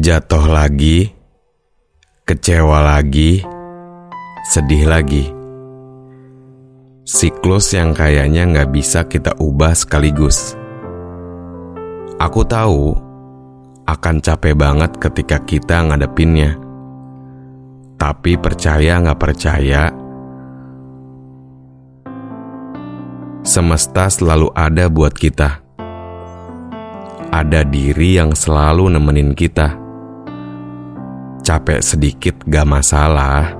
Jatuh lagi, kecewa lagi, sedih lagi. Siklus yang kayaknya nggak bisa kita ubah sekaligus. Aku tahu akan capek banget ketika kita ngadepinnya. Tapi percaya nggak percaya, semesta selalu ada buat kita. Ada diri yang selalu nemenin kita. Capek sedikit gak masalah.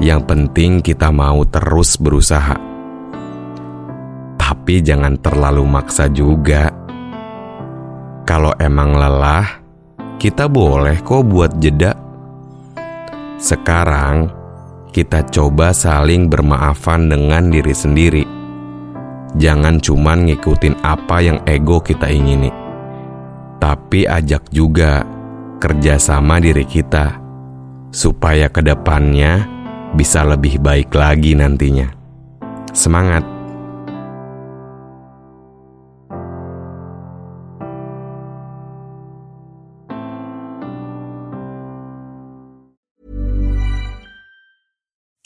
Yang penting kita mau terus berusaha. Tapi jangan terlalu maksa juga. Kalau emang lelah, kita boleh kok buat jeda. Sekarang, kita coba saling bermaafan dengan diri sendiri. Jangan cuman ngikutin apa yang ego kita ingini, tapi ajak juga kerjasama diri kita supaya ke depannya bisa lebih baik lagi nantinya. Semangat!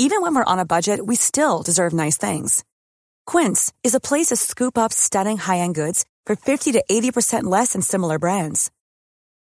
Even when we're on a budget, we still deserve nice things. Quince is a place to scoop up stunning high-end goods for 50 to 80% less than similar brands.